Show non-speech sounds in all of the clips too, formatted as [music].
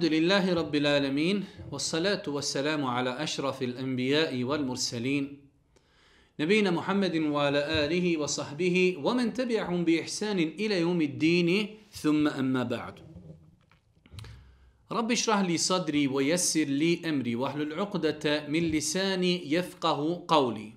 الحمد لله رب العالمين والصلاة والسلام على أشرف الأنبياء والمرسلين نبينا محمد وعلى آله وصحبه ومن تبعهم بإحسان إلى يوم الدين ثم أما بعد رب اشرح لي صدري ويسر لي أمري وحل العقدة من لساني يفقه قولي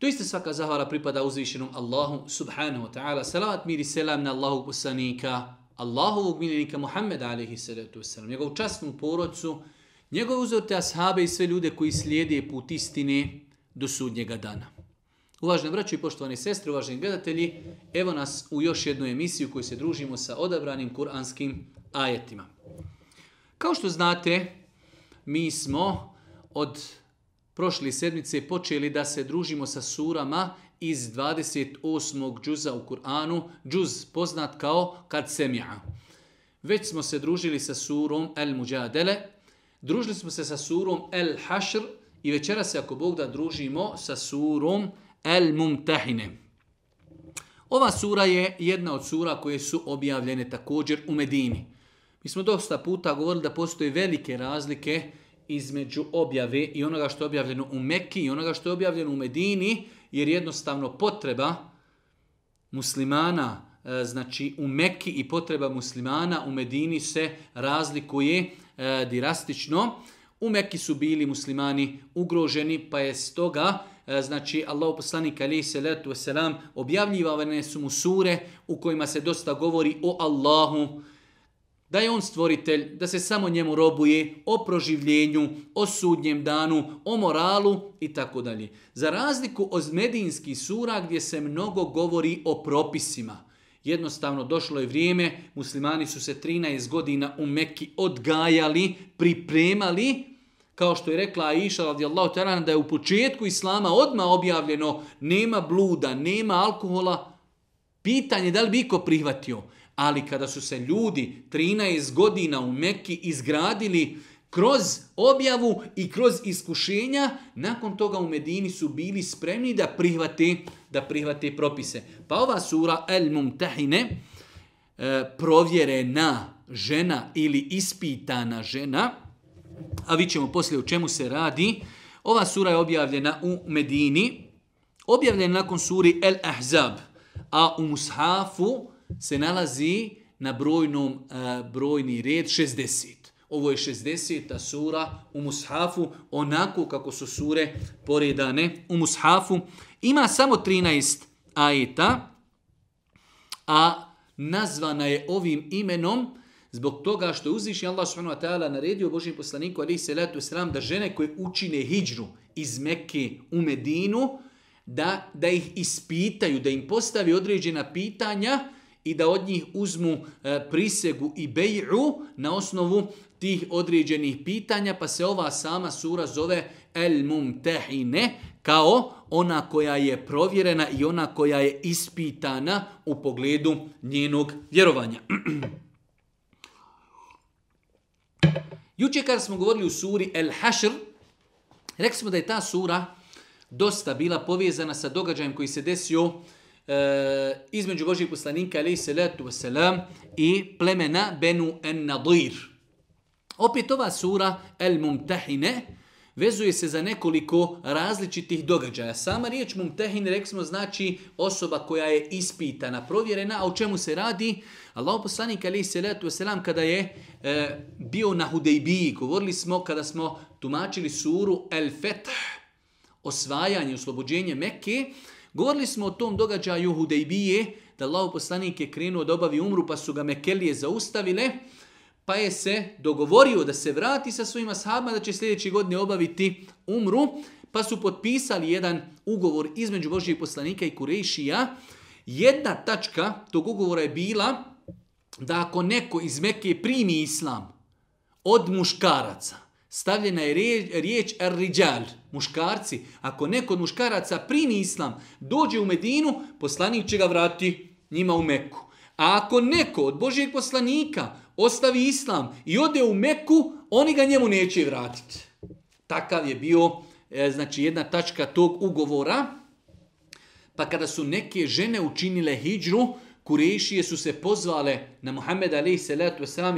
Doista svaka zahvala pripada uzvišenom Allahu subhanahu wa ta'ala. Salavat mir i selam na Allahu poslanika, Allahovog miljenika Muhammeda alaihi sallatu wasallam, njegovu častnu porodcu, njegov uzor te ashabe i sve ljude koji slijede put istine do sudnjega dana. Uvažne braće i poštovane sestre, uvaženi gledatelji, evo nas u još jednu emisiju koju se družimo sa odabranim kuranskim ajetima. Kao što znate, mi smo od prošle sedmice počeli da se družimo sa surama iz 28. džuza u Kur'anu, džuz poznat kao kad semija. Već smo se družili sa surom El Mujadele, družili smo se sa surom El Hašr i večera se ako Bog da družimo sa surom El Mumtahine. Ova sura je jedna od sura koje su objavljene također u Medini. Mi smo dosta puta govorili da postoje velike razlike između objave i onoga što je objavljeno u Mekki i onoga što je objavljeno u Medini, jer jednostavno potreba muslimana e, znači u Mekki i potreba muslimana u Medini se razlikuje e, drastično. U Mekki su bili muslimani ugroženi pa je stoga e, znači Allahu poslanik alejhi salatu vesselam objavljivao su mu sure u kojima se dosta govori o Allahu da je on stvoritelj, da se samo njemu robuje o proživljenju, o sudnjem danu, o moralu i tako dalje. Za razliku od medinskih sura gdje se mnogo govori o propisima. Jednostavno došlo je vrijeme, muslimani su se 13 godina u Mekki odgajali, pripremali, kao što je rekla Aisha radijallahu ta'ala da je u početku islama odma objavljeno nema bluda, nema alkohola. Pitanje je da li bi iko prihvatio ali kada su se ljudi 13 godina u Mekki izgradili kroz objavu i kroz iskušenja, nakon toga u Medini su bili spremni da prihvate, da prihvate propise. Pa ova sura El Mumtahine, e, provjerena žena ili ispitana žena, a vi ćemo poslije u čemu se radi, ova sura je objavljena u Medini, objavljena nakon suri El Ahzab, a u Mushafu, se nalazi na brojnom e, brojni red 60. Ovo je 60-ta sura u Mushafu, onako kako su sure poredane u Mushafu. Ima samo 13 ajeta, a nazvana je ovim imenom zbog toga što je uzvišnji Allah subhanahu wa ta'ala naredio Božim poslaniku alaihi salatu wasalam da žene koje učine hijđru iz Mekke u Medinu, da, da ih ispitaju, da im postavi određena pitanja, i da od njih uzmu e, prisegu i bej'u na osnovu tih određenih pitanja, pa se ova sama sura zove El Mumtehine, kao ona koja je provjerena i ona koja je ispitana u pogledu njenog vjerovanja. [clears throat] Juče kada smo govorili u suri El Hašr, rekli smo da je ta sura dosta bila povezana sa događajem koji se desio u E, između Božih poslanika alaihi salatu wasalam i plemena Benu en Nadir. Opet ova sura El Mumtahine vezuje se za nekoliko različitih događaja. Sama riječ Mumtahine reksmo znači osoba koja je ispitana, provjerena, a o čemu se radi? Allah poslanik alaihi salatu wasalam kada je e, bio na Hudejbiji, govorili smo kada smo tumačili suru El Feth, osvajanje, oslobođenje Mekke, Govorili smo o tom događaju Hudejbije, da Allah poslanik je krenuo da obavi umru, pa su ga Mekelije zaustavile, pa je se dogovorio da se vrati sa svojima sahabama, da će sljedeći godine obaviti umru, pa su potpisali jedan ugovor između Božijeg poslanika i Kurešija. Jedna tačka tog ugovora je bila da ako neko iz Mekije primi islam od muškaraca, stavljena je riječ, riječ ar-riđal, muškarci. Ako neko od muškaraca primi islam, dođe u Medinu, poslanik će ga vrati njima u Meku. A ako neko od Božijeg poslanika ostavi islam i ode u Meku, oni ga njemu neće vratiti. Takav je bio e, znači jedna tačka tog ugovora. Pa kada su neke žene učinile hijđru, Kurešije su se pozvale na Muhammed a.s.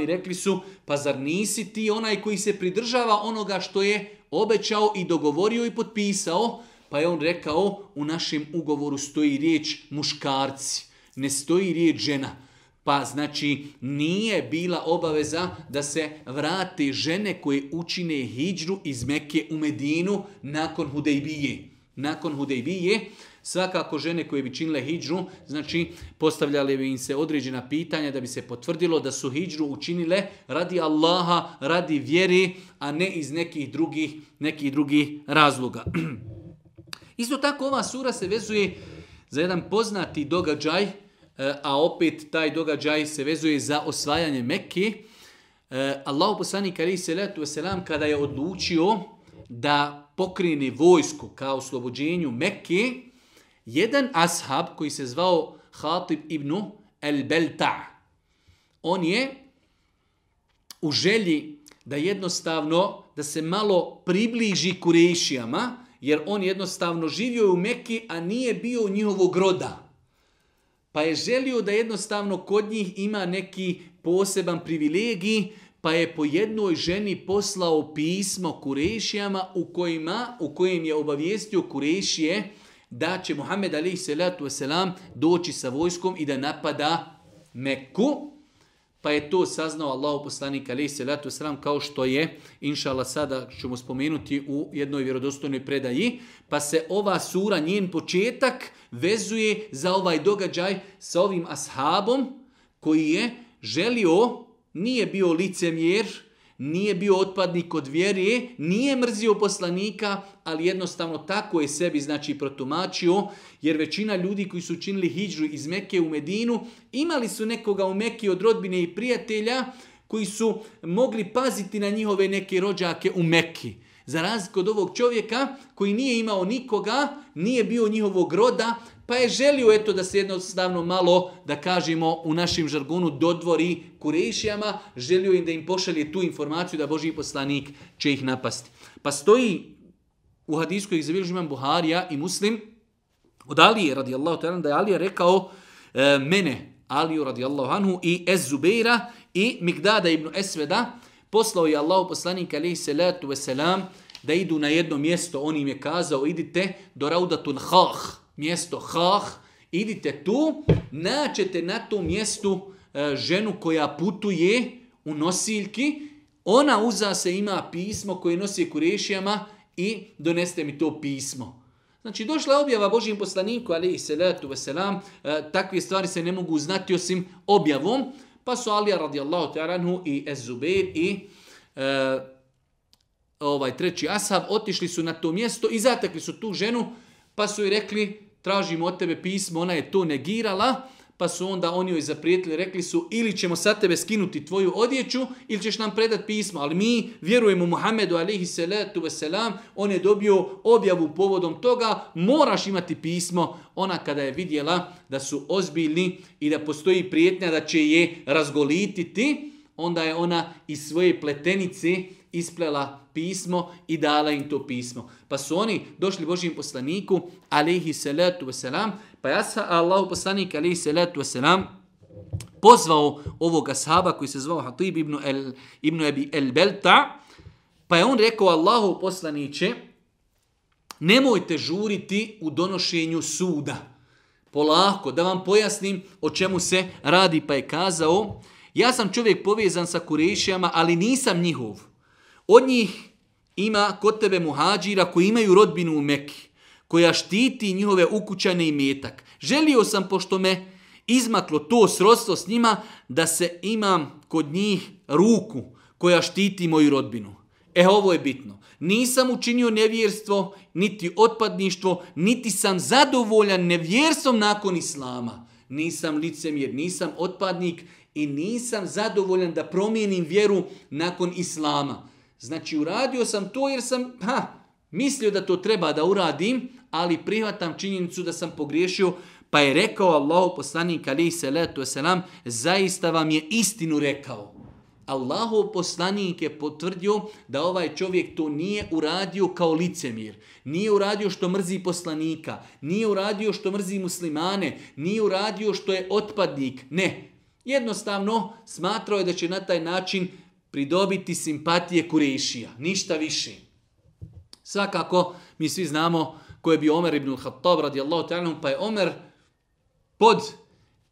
i rekli su, pa zar nisi ti onaj koji se pridržava onoga što je obećao i dogovorio i potpisao? Pa je on rekao, u našem ugovoru stoji riječ muškarci, ne stoji riječ žena. Pa znači nije bila obaveza da se vrate žene koje učine hijđru iz Mekke u Medinu nakon Hudejbije. Nakon Hudejbije, Svakako žene koje bi činile hijđru, znači postavljali bi im se određena pitanja da bi se potvrdilo da su hijđru učinile radi Allaha, radi vjeri, a ne iz nekih drugih, nekih drugih razloga. [clears throat] Isto tako ova sura se vezuje za jedan poznati događaj, eh, a opet taj događaj se vezuje za osvajanje Mekke. Eh, Allah poslani karih salatu wasalam kada je odlučio da pokrini vojsku kao oslobođenju Mekke, Jedan ashab koji se zvao Hatib ibn al-Belta, on je u želji da jednostavno da se malo približi Kurešijama, jer on jednostavno živio u Mekki, a nije bio u njihovog roda. Pa je želio da jednostavno kod njih ima neki poseban privilegij, pa je po jednoj ženi poslao pismo Kurešijama u, kojima, u kojim je obavijestio Kurešije, da će Muhammed alaihi salatu wasalam doći sa vojskom i da napada Meku, pa je to saznao Allah poslanik alaihi salatu wasalam kao što je, inša Allah, sada ćemo spomenuti u jednoj vjerodostojnoj predaji, pa se ova sura, njen početak, vezuje za ovaj događaj sa ovim ashabom koji je želio, nije bio licemjer, jer nije bio otpadnik od vjere, nije mrzio poslanika, ali jednostavno tako je sebi znači protumačio, jer većina ljudi koji su činili hijđu iz Mekke u Medinu, imali su nekoga u Mekke od rodbine i prijatelja koji su mogli paziti na njihove neke rođake u Mekke. Za razliku od ovog čovjeka koji nije imao nikoga, nije bio njihovog roda, pa je želio eto da se jednostavno malo, da kažemo, u našim žargonu dodvori kurejšijama, želio im da im pošalje tu informaciju da Boži poslanik će ih napasti. Pa stoji u hadisku kojeg zabilježi imam Buharija i Muslim, od Alije radijallahu ta'ala, da je Alija rekao e, mene, Aliju radijallahu anhu i Ez Zubeira i Migdada ibn Esveda, poslao je Allahu poslanik alaihi salatu veselam da idu na jedno mjesto, on im je kazao idite do Raudatul Hah, mjesto Hah, idite tu, naćete na tom mjestu e, ženu koja putuje u nosiljki, ona uza se ima pismo koje nosi kurešijama i doneste mi to pismo. Znači, došla je objava Božijem poslaniku, ali i salatu veselam, e, takve stvari se ne mogu znati osim objavom, pa su Alija radijallahu ta'aranhu i Ezubir i e, ovaj treći ashab otišli su na to mjesto i zatekli su tu ženu Pa su joj rekli, tražimo od tebe pismo, ona je to negirala, pa su onda oni joj zaprijetili, rekli su, ili ćemo sa tebe skinuti tvoju odjeću, ili ćeš nam predat pismo, ali mi vjerujemo Muhammedu, alihi salatu wasalam, on je dobio objavu povodom toga, moraš imati pismo, ona kada je vidjela da su ozbiljni i da postoji prijetnja da će je razgolititi, onda je ona iz svoje pletenice isplela pismo i dala im to pismo. Pa su oni došli Božijem poslaniku, alihi salatu wasalam, pa ja sa Allahu poslanik, alihi salatu wasalam, pozvao ovog ashaba koji se zvao Hatib ibn, el, ibn Abi El Belta, pa je on rekao Allahu poslaniće, nemojte žuriti u donošenju suda. Polako, da vam pojasnim o čemu se radi, pa je kazao, ja sam čovjek povezan sa kurešijama, ali nisam njihov. Od njih ima kod tebe muhađira koji imaju rodbinu u Meki, koja štiti njihove ukućane i metak. Želio sam, pošto me izmaklo to srodstvo s njima, da se imam kod njih ruku koja štiti moju rodbinu. E, ovo je bitno. Nisam učinio nevjerstvo, niti otpadništvo, niti sam zadovoljan nevjerstvom nakon islama. Nisam licem jer nisam otpadnik i nisam zadovoljan da promijenim vjeru nakon islama. Znači, uradio sam to jer sam ha, mislio da to treba da uradim, ali prihvatam činjenicu da sam pogriješio. Pa je rekao Allahu poslanik alaihi salatu wasalam, zaista vam je istinu rekao. Allahu poslanik je potvrdio da ovaj čovjek to nije uradio kao licemir. Nije uradio što mrzi poslanika, nije uradio što mrzi muslimane, nije uradio što je otpadnik. Ne, jednostavno smatrao je da će na taj način pridobiti simpatije Kurešija, ništa više. Svakako, mi svi znamo ko je bio Omer ibn Khattab radijallahu ta'ala, pa je Omer pod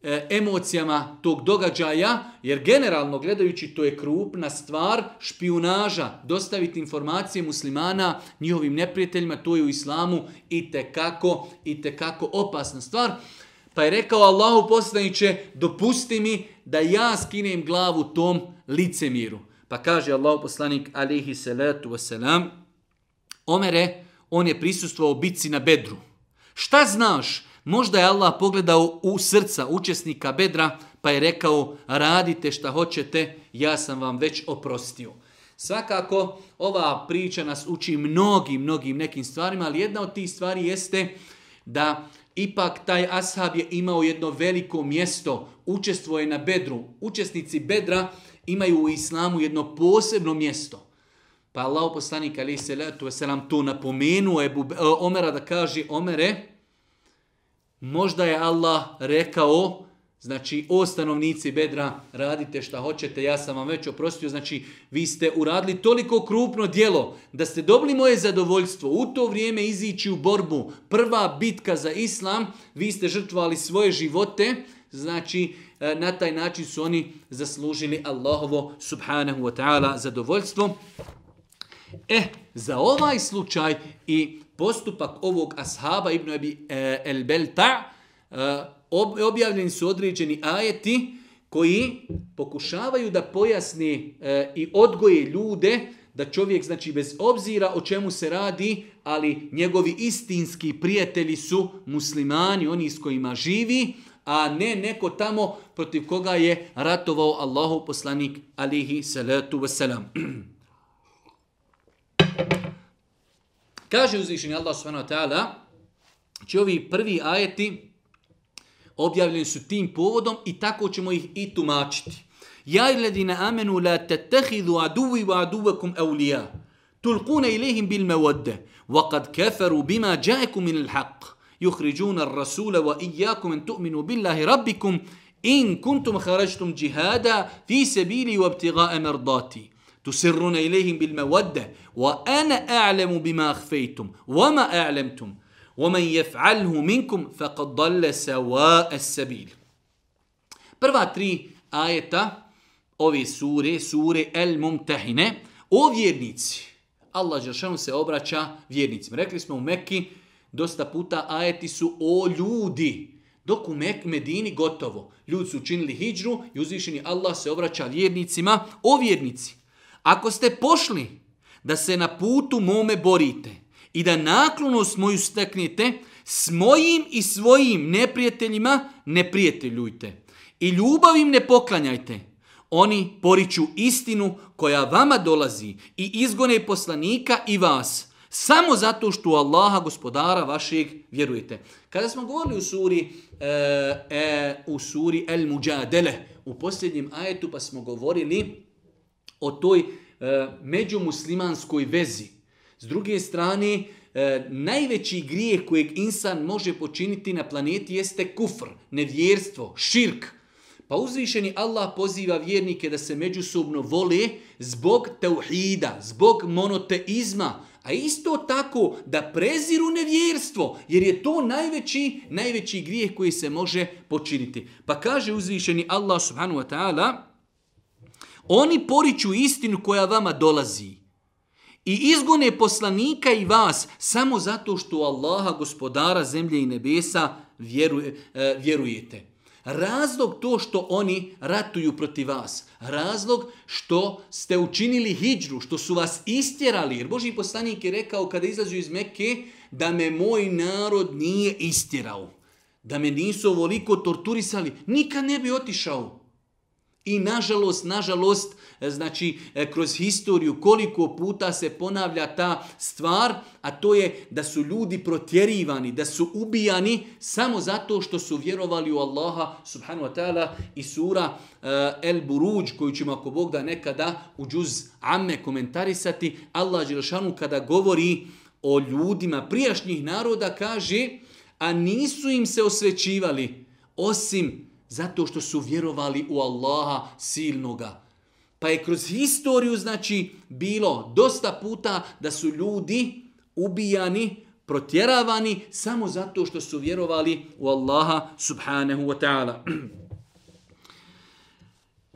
e, emocijama tog događaja, jer generalno gledajući to je krupna stvar špijunaža, dostaviti informacije muslimana njihovim neprijateljima, to je u islamu i te kako i te kako opasna stvar. Pa je rekao Allahu poslaniče, dopusti mi da ja skinem glavu tom licemiru. Pa kaže Allah poslanik alihi salatu wasalam, Omere, on je prisustvao bitci na bedru. Šta znaš? Možda je Allah pogledao u srca učesnika bedra pa je rekao radite šta hoćete, ja sam vam već oprostio. Svakako, ova priča nas uči mnogim, mnogim nekim stvarima, ali jedna od tih stvari jeste da ipak taj ashab je imao jedno veliko mjesto, učestvo je na bedru. Učesnici bedra imaju u islamu jedno posebno mjesto. Pa Allah poslanik ali se letu se nam to napomenuo je e, Omera da kaže Omere možda je Allah rekao znači o stanovnici Bedra radite šta hoćete ja sam vam već oprostio znači vi ste uradili toliko krupno djelo da ste dobili moje zadovoljstvo u to vrijeme izići u borbu prva bitka za islam vi ste žrtvali svoje živote znači E, na taj način su oni zaslužili Allahovo subhanahu wa ta'ala zadovoljstvo. E, za ovaj slučaj i postupak ovog ashaba Ibn Abi e, el-Belta e, objavljeni su određeni ajeti koji pokušavaju da pojasni i odgoje ljude da čovjek, znači, bez obzira o čemu se radi, ali njegovi istinski prijatelji su muslimani, oni s kojima živi, a ne neko tamo protiv koga je ratovao Allahu poslanik alihi salatu wasalam. [clears throat] Kaže uzvišenje Allah subhanahu wa ta'ala, će ovi prvi ajeti objavljeni su tim povodom i tako ćemo ih i tumačiti. Ja i ledine amenu la tetehidu aduvi wa aduvekum eulija, tulkune ilihim bil mevode, wa kad keferu bima džajeku min ilhaq. يخرجون الرسول وإياكم أن تؤمنوا بالله ربكم إن كنتم خرجتم جهادا في سبيلي وابتغاء مرضاتي تسرون إليهم بالمودة وأنا أعلم بما أخفيتم وما أعلمتم ومن يفعله منكم فقد ضل سواء السبيل Prva تري آية ove sure, sure El Mumtahine, o vjernici. Allah Žešanu se obraća vjernicima. Rekli smo u Mekki, dosta puta ajeti su o ljudi. Dok u Medini gotovo. Ljudi su učinili hijđru i uzvišeni Allah se obraća vjernicima. O vjernici, ako ste pošli da se na putu mome borite i da naklonost moju steknete, s mojim i svojim neprijateljima ne prijateljujte. I ljubav im ne poklanjajte. Oni poriču istinu koja vama dolazi i izgone poslanika i vas – samo zato što u Allaha gospodara vašeg vjerujete. Kada smo govorili u suri e, e, u suri El Mujadele u posljednjem ajetu pa smo govorili o toj e, međumuslimanskoj vezi. S druge strane, e, najveći grijeh kojeg insan može počiniti na planeti jeste kufr, nevjerstvo, širk. Pa uzvišeni Allah poziva vjernike da se međusobno vole zbog teuhida, zbog monoteizma, a isto tako da preziru nevjerstvo, jer je to najveći, najveći grijeh koji se može počiniti. Pa kaže uzvišeni Allah subhanu wa ta'ala, oni poriču istinu koja vama dolazi i izgone poslanika i vas samo zato što Allaha, gospodara zemlje i nebesa, vjeruje, vjerujete. Razlog to što oni ratuju protiv vas. Razlog što ste učinili hijđru, što su vas istjerali. Jer Boži poslanik je rekao kada izlazu iz Mekke da me moj narod nije istjerao. Da me nisu ovoliko torturisali. Nikad ne bi otišao. I nažalost, nažalost, znači e, kroz historiju koliko puta se ponavlja ta stvar, a to je da su ljudi protjerivani, da su ubijani samo zato što su vjerovali u Allaha subhanahu wa ta'ala i sura uh, El Buruđ koju ćemo ako Bog da nekada u džuz amme komentarisati. Allah Đelšanu kada govori o ljudima prijašnjih naroda kaže a nisu im se osvećivali osim zato što su vjerovali u Allaha silnoga. Pa je kroz historiju, znači, bilo dosta puta da su ljudi ubijani, protjeravani, samo zato što su vjerovali u Allaha subhanahu wa ta'ala. [clears throat]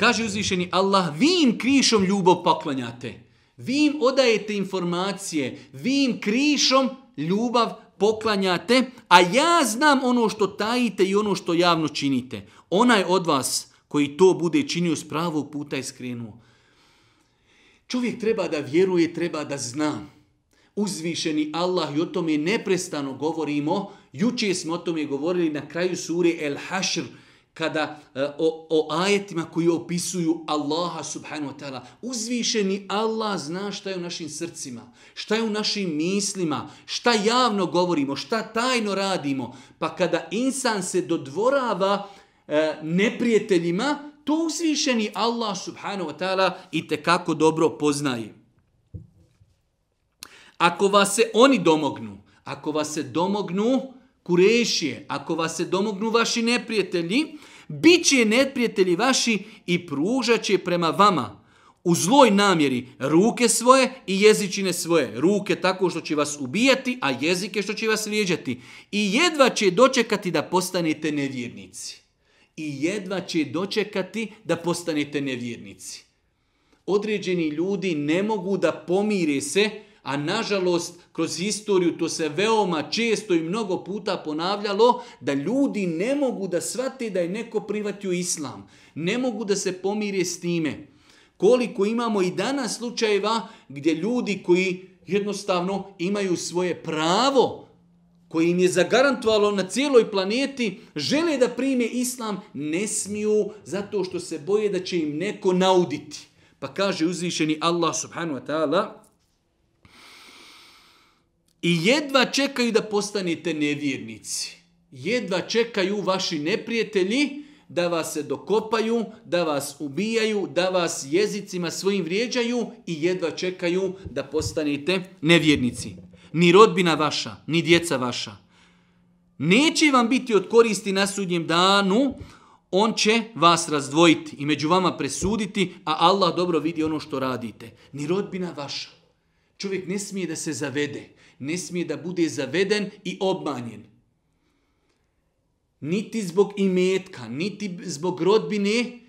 Kaže uzvišeni Allah, vi im krišom ljubav poklanjate. Vi im odajete informacije. Vi im krišom ljubav poklanjate. A ja znam ono što tajite i ono što javno činite. Onaj od vas poklanjate koji to bude činio s pravog puta je skrenuo. Čovjek treba da vjeruje, treba da zna. Uzvišeni Allah i o tome neprestano govorimo. Juče smo o tome govorili na kraju sure El Hašr, kada e, o, o ajetima koji opisuju Allaha subhanahu wa ta'ala. Uzvišeni Allah zna šta je u našim srcima, šta je u našim mislima, šta javno govorimo, šta tajno radimo. Pa kada insan se dodvorava, E, neprijateljima, to uzvišeni Allah subhanahu wa ta'ala i kako dobro poznaje. Ako vas se oni domognu, ako vas se domognu kurešije, ako vas se domognu vaši neprijatelji, bit će neprijatelji vaši i pružat će prema vama u zloj namjeri ruke svoje i jezičine svoje. Ruke tako što će vas ubijati, a jezike što će vas vrijeđati. I jedva će dočekati da postanete nevjernici i jedva će dočekati da postanete nevjernici. Određeni ljudi ne mogu da pomire se, a nažalost kroz historiju to se veoma često i mnogo puta ponavljalo, da ljudi ne mogu da shvate da je neko privatio islam. Ne mogu da se pomire s time. Koliko imamo i danas slučajeva gdje ljudi koji jednostavno imaju svoje pravo, koji im je zagarantovalo na cijeloj planeti, žele da prime islam, ne smiju zato što se boje da će im neko nauditi. Pa kaže uzvišeni Allah subhanu wa ta'ala, i jedva čekaju da postanete nevjernici. Jedva čekaju vaši neprijatelji da vas se dokopaju, da vas ubijaju, da vas jezicima svojim vrijeđaju i jedva čekaju da postanete nevjernici ni rodbina vaša, ni djeca vaša. Neće vam biti od koristi na sudnjem danu, on će vas razdvojiti i među vama presuditi, a Allah dobro vidi ono što radite. Ni rodbina vaša. Čovjek ne smije da se zavede, ne smije da bude zaveden i obmanjen. Niti zbog imetka, niti zbog rodbine,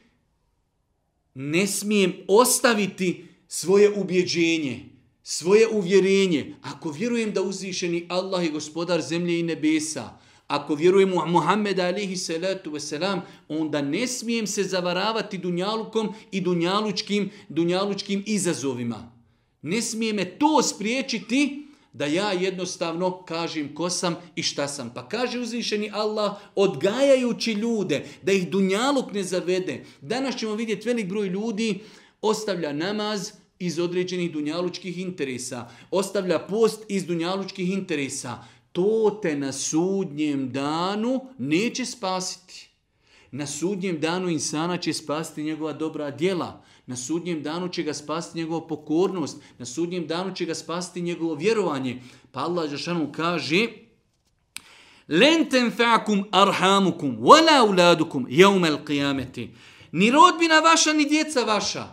ne smijem ostaviti svoje ubjeđenje, svoje uvjerenje, ako vjerujem da uzvišeni Allah je gospodar zemlje i nebesa, ako vjerujem u Muhammeda alihi salatu wasalam, onda ne smijem se zavaravati dunjalukom i dunjalučkim, dunjalučkim izazovima. Ne smije me to spriječiti da ja jednostavno kažem ko sam i šta sam. Pa kaže uzvišeni Allah, odgajajući ljude, da ih dunjaluk ne zavede. Danas ćemo vidjeti velik broj ljudi, ostavlja namaz, iz određenih dunjalučkih interesa, ostavlja post iz dunjalučkih interesa, to te na sudnjem danu neće spasiti. Na sudnjem danu insana će spasti njegova dobra djela, na sudnjem danu će ga spasti njegova pokornost, na sudnjem danu će ga spasti njegovo vjerovanje. Pa Allah Žešanu kaže... Len tenfa'akum arhamukum, wala uladukum, jeumel qiyameti. Ni rodbina vaša, ni djeca vaša,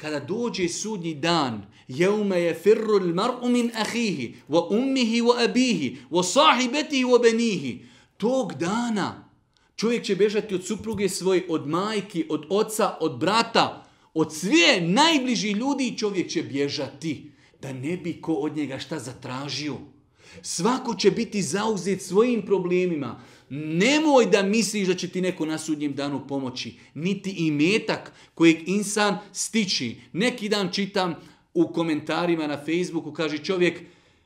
kada dođe sudnji dan, jeume je firru l-mar'u min ahihi, wa ummihi wa abihi, wa sahibetihi wa benihi. Tog dana čovjek će bežati od supruge svoje, od majke, od oca, od brata, od sve najbližih ljudi čovjek će bježati da ne bi ko od njega šta zatražio. Svako će biti zauzet svojim problemima. Nemoj da misliš da će ti neko na sudnjem danu pomoći. Niti i metak kojeg insan stiči. Neki dan čitam u komentarima na Facebooku, kaže čovjek,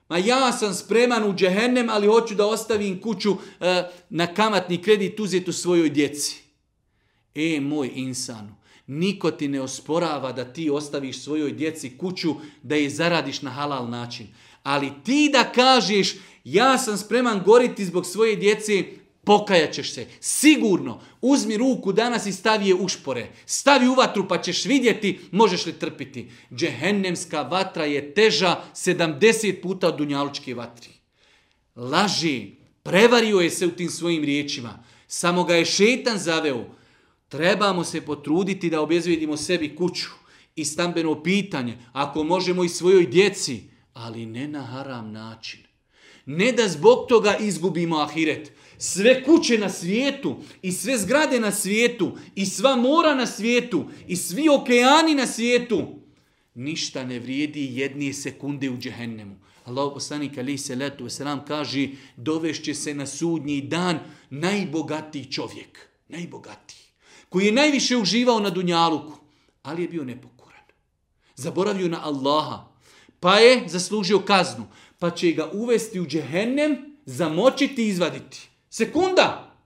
ma ja sam spreman u džehennem, ali hoću da ostavim kuću e, na kamatni kredit uzeti u svojoj djeci. E, moj insanu, niko ti ne osporava da ti ostaviš svojoj djeci kuću da je zaradiš na halal način. Ali ti da kažeš ja sam spreman goriti zbog svoje djece, pokajaćeš se. Sigurno, uzmi ruku danas i stavi je u špore. Stavi u vatru pa ćeš vidjeti možeš li trpiti. Džehennemska vatra je teža 70 puta od dunjalučke vatri. Laži, prevario je se u tim svojim riječima. Samo ga je šetan zaveo. Trebamo se potruditi da objezvidimo sebi kuću i stambeno pitanje. Ako možemo i svojoj djeci, ali ne na haram način. Ne da zbog toga izgubimo ahiret. Sve kuće na svijetu i sve zgrade na svijetu i sva mora na svijetu i svi okeani na svijetu ništa ne vrijedi jednije sekunde u džehennemu. Allah poslanik alaih salatu wasalam kaže dovešće se na sudnji dan najbogatiji čovjek. Najbogatiji. Koji je najviše uživao na dunjaluku. Ali je bio nepokuran. Zaboravio na Allaha pa je zaslužio kaznu, pa će ga uvesti u džehennem, zamočiti i izvaditi. Sekunda!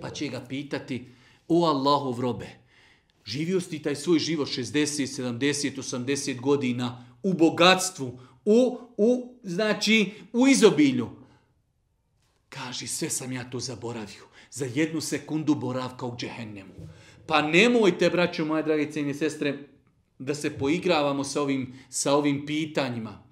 Pa će ga pitati, o Allahov robe, živio si taj svoj život 60, 70, 80 godina u bogatstvu, u, u, znači, u izobilju. Kaži, sve sam ja to zaboravio. Za jednu sekundu boravka u džehennemu. Pa nemojte, braćo moje drage cijene sestre, da se poigravamo sa ovim, sa ovim pitanjima.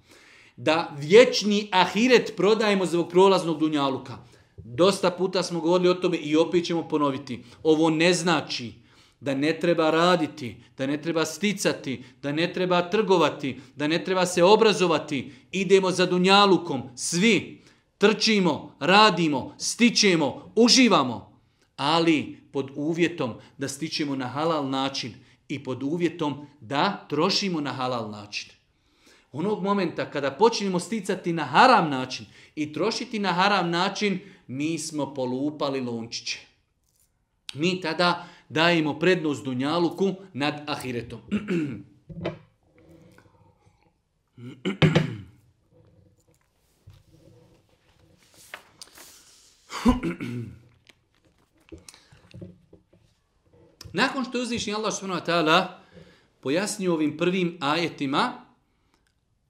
Da vječni ahiret prodajemo zbog prolaznog dunjaluka. Dosta puta smo govorili o tome i opet ćemo ponoviti. Ovo ne znači da ne treba raditi, da ne treba sticati, da ne treba trgovati, da ne treba se obrazovati. Idemo za dunjalukom, svi trčimo, radimo, stičemo, uživamo, ali pod uvjetom da stičemo na halal način – i pod uvjetom da trošimo na halal način. Onog momenta kada počinimo sticati na haram način i trošiti na haram način, mi smo polupali lončiće. Mi tada dajemo prednost Dunjaluku nad Ahiretom. Ahem. [clears throat] Nakon što je uzvišnji Allah s.w.t. pojasnio ovim prvim ajetima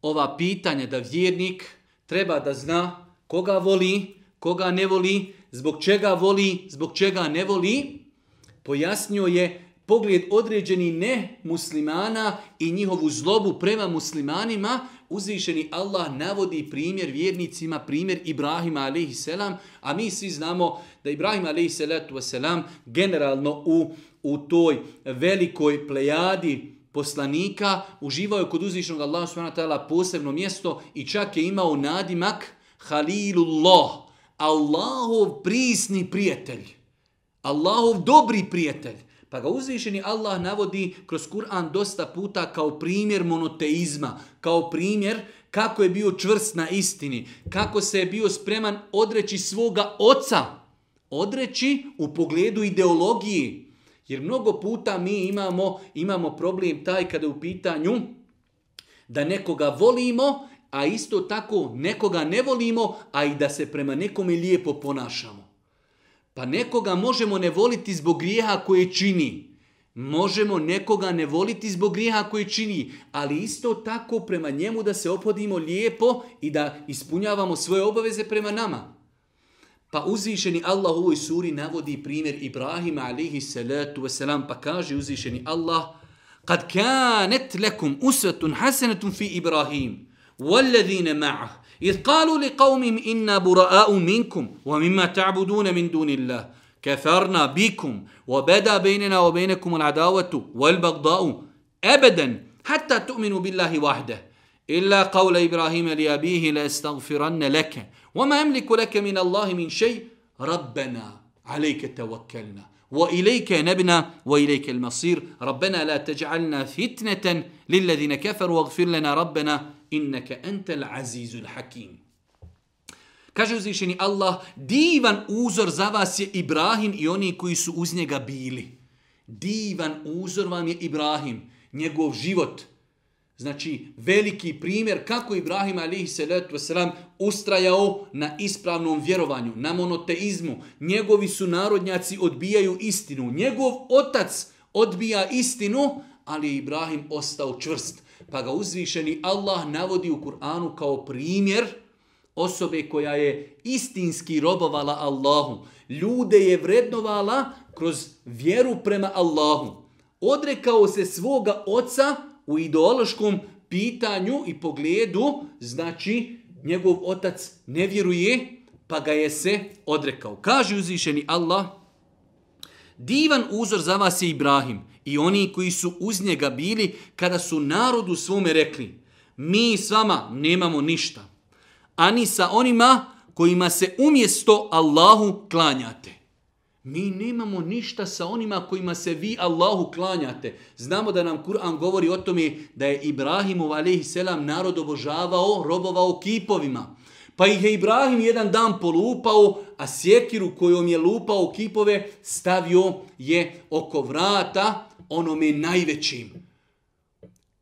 ova pitanja da vjernik treba da zna koga voli, koga ne voli, zbog čega voli, zbog čega ne voli, pojasnio je pogled određeni ne muslimana i njihovu zlobu prema muslimanima, uzvišeni Allah navodi primjer vjernicima, primjer Ibrahima alaihi selam, a mi svi znamo da Ibrahima alaihi selatu selam generalno u uh, u toj velikoj plejadi poslanika, uživao je kod uzvišnog Allah subhanahu ta'ala posebno mjesto i čak je imao nadimak Halilullah, Allahov prisni prijatelj, Allahov dobri prijatelj. Pa ga uzvišeni Allah navodi kroz Kur'an dosta puta kao primjer monoteizma, kao primjer kako je bio čvrst na istini, kako se je bio spreman odreći svoga oca, odreći u pogledu ideologiji, Jer mnogo puta mi imamo imamo problem taj kada je u pitanju da nekoga volimo, a isto tako nekoga ne volimo, a i da se prema nekome lijepo ponašamo. Pa nekoga možemo ne voliti zbog grijeha koje čini. Možemo nekoga ne voliti zbog grijeha koje čini, ali isto tako prema njemu da se opodimo lijepo i da ispunjavamo svoje obaveze prema nama. Pa uzvišeni Allah u ovoj suri navodi primjer Ibrahima alihi salatu wasalam, pa kaže uzvišeni Allah Kad kanet lekum usvetun hasenetun fi Ibrahim, ma'ah id والذين معه إذ قالوا لقومهم إنا براء منكم ومما تعبدون من دون الله كفرنا بكم وبدا al وبينكم wal-bagda'u أبدا hatta tu'minu billahi وحده illa qawla Ibrahima li abihi la astaghfiranna laka wa ma amliku laka min Allahi min shay rabbana alayka tawakkalna wa ilayka nabna wa ilayka al-masir rabbana la taj'alna fitnatan lil ladina kafaru waghfir lana rabbana innaka antal azizul hakim Kaže uzvišeni Allah, divan uzor za vas je Ibrahim i oni koji su uz njega bili. Divan uzor vam je Ibrahim, njegov život, Znači, veliki primjer kako Ibrahim alihi salatu wasalam ustrajao na ispravnom vjerovanju, na monoteizmu. Njegovi su narodnjaci odbijaju istinu. Njegov otac odbija istinu, ali je Ibrahim ostao čvrst. Pa ga uzvišeni Allah navodi u Kur'anu kao primjer osobe koja je istinski robovala Allahu. Ljude je vrednovala kroz vjeru prema Allahu. Odrekao se svoga oca, u ideološkom pitanju i pogledu, znači njegov otac ne vjeruje, pa ga je se odrekao. Kaže uzvišeni Allah, divan uzor za vas je Ibrahim i oni koji su uz njega bili kada su narodu svome rekli, mi s vama nemamo ništa, ani sa onima kojima se umjesto Allahu klanjate. Mi nemamo ništa sa onima kojima se vi Allahu klanjate. Znamo da nam Kur'an govori o tome da je Ibrahimu a.s. narod obožavao, robovao kipovima. Pa ih je Ibrahim jedan dan polupao, a sjekiru kojom je lupao kipove stavio je oko vrata onome najvećim.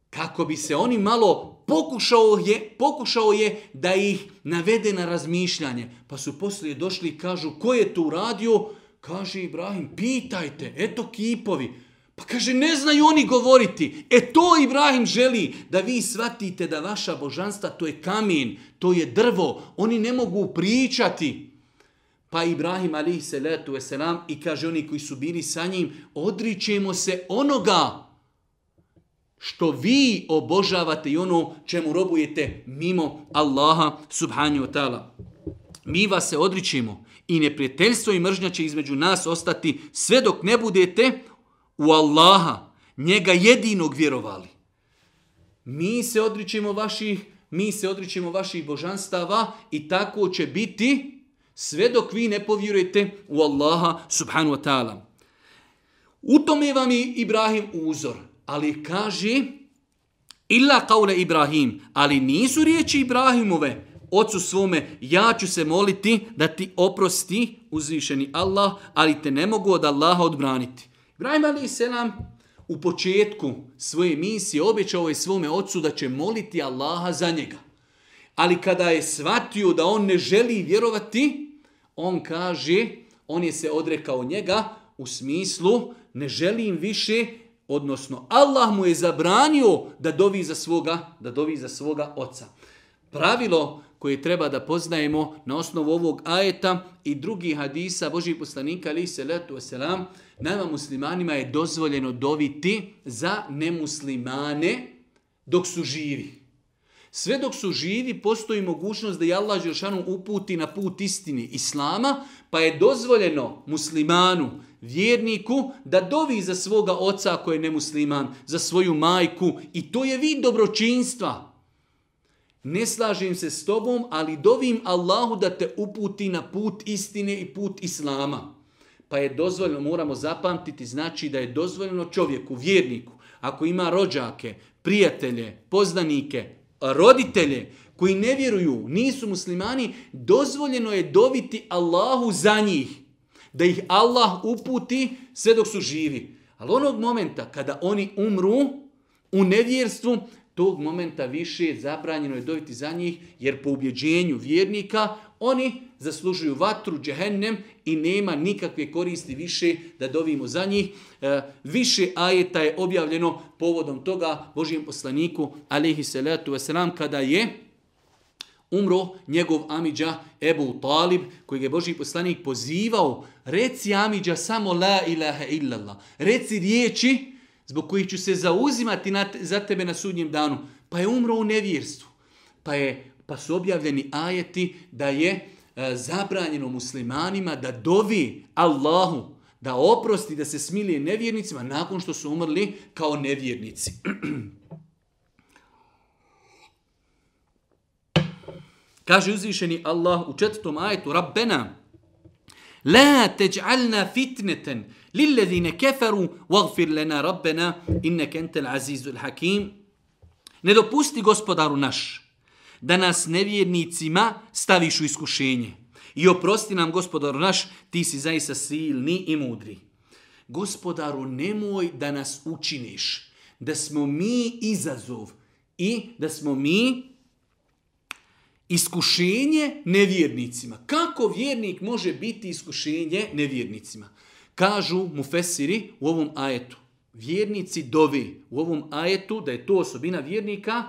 Kako bi se oni malo pokušao je, pokušao je da ih navede na razmišljanje. Pa su poslije došli i kažu ko je to uradio, radio? kaže Ibrahim, pitajte, eto kipovi. Pa kaže, ne znaju oni govoriti. E to Ibrahim želi da vi shvatite da vaša božanstva to je kamen, to je drvo. Oni ne mogu pričati. Pa Ibrahim alihi salatu wasalam i kaže oni koji su bili sa njim, odričemo se onoga što vi obožavate i ono čemu robujete mimo Allaha subhanju wa ta'ala. Mi vas se odričimo i neprijateljstvo i mržnja će između nas ostati sve dok ne budete u Allaha, njega jedinog vjerovali. Mi se odričemo vaših, mi se odričemo vaših božanstava i tako će biti sve dok vi ne povjerujete u Allaha subhanu wa ta'ala. U tome vam je Ibrahim uzor, ali kaže illa kaule Ibrahim, ali nisu riječi Ibrahimove, ocu svome, ja ću se moliti da ti oprosti uzvišeni Allah, ali te ne mogu od Allaha odbraniti. Ibrahim Ali Selam u početku svoje misije obećao je svome ocu da će moliti Allaha za njega. Ali kada je shvatio da on ne želi vjerovati, on kaže, on je se odrekao njega u smislu ne želim više, odnosno Allah mu je zabranio da dovi za svoga, da dovi za svoga oca. Pravilo koje treba da poznajemo na osnovu ovog ajeta i drugih hadisa Božih poslanika ali se letu selam nama muslimanima je dozvoljeno doviti za nemuslimane dok su živi. Sve dok su živi postoji mogućnost da je Allah Žešanu uputi na put istini Islama, pa je dozvoljeno muslimanu, vjerniku, da dovi za svoga oca koji je nemusliman, za svoju majku i to je vid dobročinstva ne slažem se s tobom, ali dovim Allahu da te uputi na put istine i put Islama. Pa je dozvoljno, moramo zapamtiti, znači da je dozvoljno čovjeku, vjerniku, ako ima rođake, prijatelje, poznanike, roditelje, koji ne vjeruju, nisu muslimani, dozvoljeno je doviti Allahu za njih, da ih Allah uputi sve dok su živi. Ali onog momenta kada oni umru u nevjerstvu, tog momenta više zabranjeno je dobiti za njih, jer po ubjeđenju vjernika oni zaslužuju vatru, džehennem i nema nikakve koristi više da dovimo za njih. E, više ajeta je objavljeno povodom toga Božijem poslaniku, alihi salatu wasalam, kada je umro njegov Amidža Ebu Talib, kojeg je Božji poslanik pozivao, reci Amidža samo la ilaha illallah, reci riječi, zbog kojih ću se zauzimati na te, za tebe na sudnjem danu, pa je umro u nevjerstvu, pa, je, pa su objavljeni ajeti da je e, zabranjeno muslimanima da dovi Allahu, da oprosti, da se smilije nevjernicima nakon što su umrli kao nevjernici. [clears throat] Kaže uzvišeni Allah u četvrtom ajetu, Rabbena, La teđalna fitneten lillezine keferu vagfir lena rabbena inne kentel azizul hakim. Ne dopusti gospodaru naš da nas nevjernicima staviš u iskušenje. I oprosti nam gospodaru naš, ti si zaista silni i mudri. Gospodaru, nemoj da nas učiniš da smo mi izazov i da smo mi Iskušenje nevjernicima. Kako vjernik može biti iskušenje nevjernicima? Kažu mu Fesiri u ovom ajetu. Vjernici dovi u ovom ajetu, da je to osobina vjernika,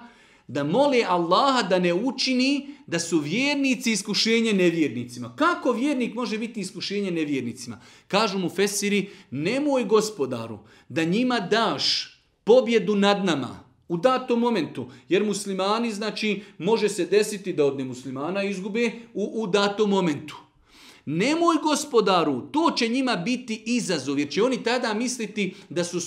da mole Allaha da ne učini da su vjernici iskušenje nevjernicima. Kako vjernik može biti iskušenje nevjernicima? Kažu mu Fesiri, nemoj gospodaru da njima daš pobjedu nad nama, U datom momentu, jer muslimani, znači, može se desiti da od nemuslimana izgube u, u datom momentu. Nemoj gospodaru, to će njima biti izazov, jer će oni tada misliti da su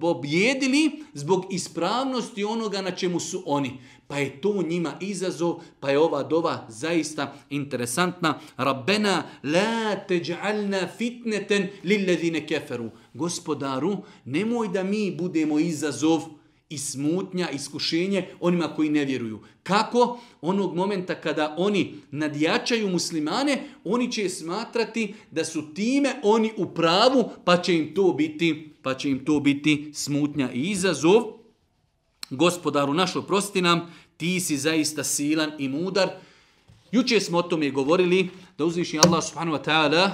pobjedili zbog ispravnosti onoga na čemu su oni. Pa je to njima izazov, pa je ova dova zaista interesantna. Rabbena la teđalna fitneten lilladine keferu. Gospodaru, nemoj da mi budemo izazov gospodaru i smutnja, iskušenje onima koji ne vjeruju. Kako? Onog momenta kada oni nadjačaju muslimane, oni će smatrati da su time oni u pravu, pa će im to biti, pa će im to biti smutnja i izazov. Gospodaru našo prosti nam, ti si zaista silan i mudar. Juče smo o tome govorili da uzviši Allah subhanahu wa ta'ala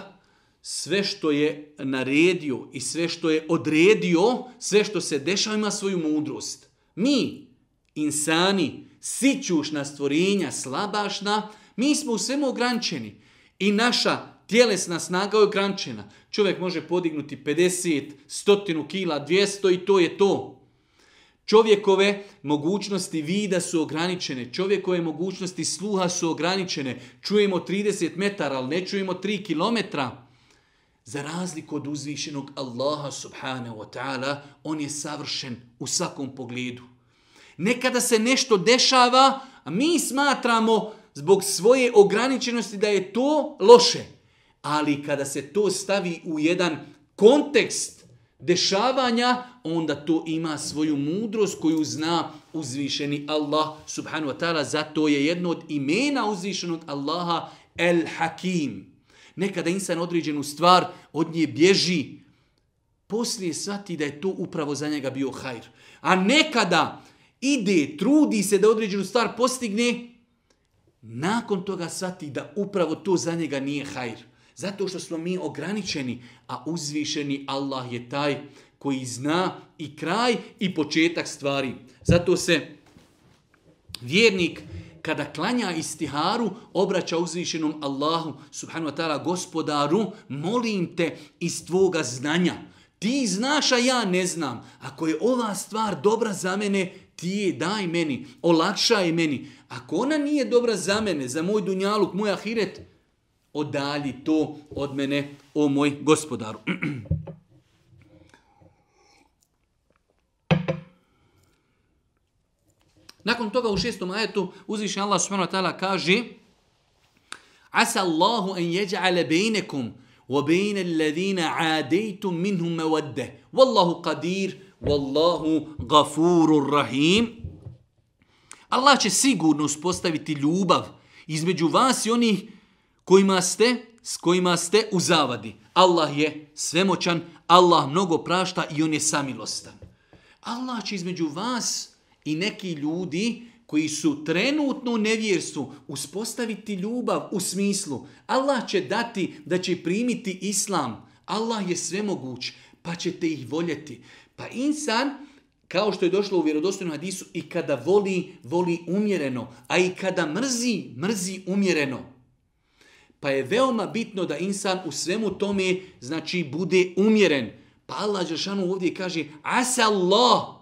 sve što je naredio i sve što je odredio, sve što se dešava ima svoju mudrost. Mi, insani, sićušna stvorenja, slabašna, mi smo u svemu ograničeni. I naša tjelesna snaga je ograničena. Čovjek može podignuti 50, 100 kila, 200 i to je to. Čovjekove mogućnosti vida su ograničene, čovjekove mogućnosti sluha su ograničene. Čujemo 30 metara, ali ne čujemo 3 kilometra. Za razliku od uzvišenog Allaha subhanahu wa ta'ala, on je savršen u svakom pogledu. Nekada se nešto dešava, a mi smatramo zbog svoje ograničenosti da je to loše. Ali kada se to stavi u jedan kontekst dešavanja, onda to ima svoju mudrost koju zna uzvišeni Allah subhanahu wa ta'ala. Zato je jedno od imena uzvišenog Allaha El Hakim nekada insan određenu stvar od nje bježi, poslije shvati da je to upravo za njega bio hajr. A nekada ide, trudi se da određenu stvar postigne, nakon toga shvati da upravo to za njega nije hajr. Zato što smo mi ograničeni, a uzvišeni Allah je taj koji zna i kraj i početak stvari. Zato se vjernik kada klanja istiharu, obraća uzvišenom Allahu, subhanu wa ta'ala, gospodaru, molim te iz tvoga znanja. Ti znaš, a ja ne znam. Ako je ova stvar dobra za mene, ti je daj meni, olakšaj meni. Ako ona nije dobra za mene, za moj dunjaluk, moj ahiret, odalji to od mene, o moj gospodaru. [clears throat] Nakon toga u šestom ajetu uzvišen Allah subhanahu wa ta'ala kaže Asa Allahu en jeđa'ale bejnekum wa bejne alladhina adejtum minhum mevadde. Wallahu qadir, wallahu gafurur rahim. Allah će sigurno uspostaviti ljubav između vas i onih kojima ste, s kojima ste u zavadi. Allah je svemoćan, Allah mnogo prašta i on je samilostan. Allah će između vas uspostaviti I neki ljudi koji su trenutno u nevjerstvu uspostaviti ljubav u smislu Allah će dati da će primiti islam. Allah je svemoguć pa ćete ih voljeti. Pa insan kao što je došlo u vjerodostojnom hadisu i kada voli, voli umjereno, a i kada mrzi, mrzi umjereno. Pa je veoma bitno da insan u svemu tome znači bude umjeren. Pa Allah Đešanu ovdje kaže Asa Allah!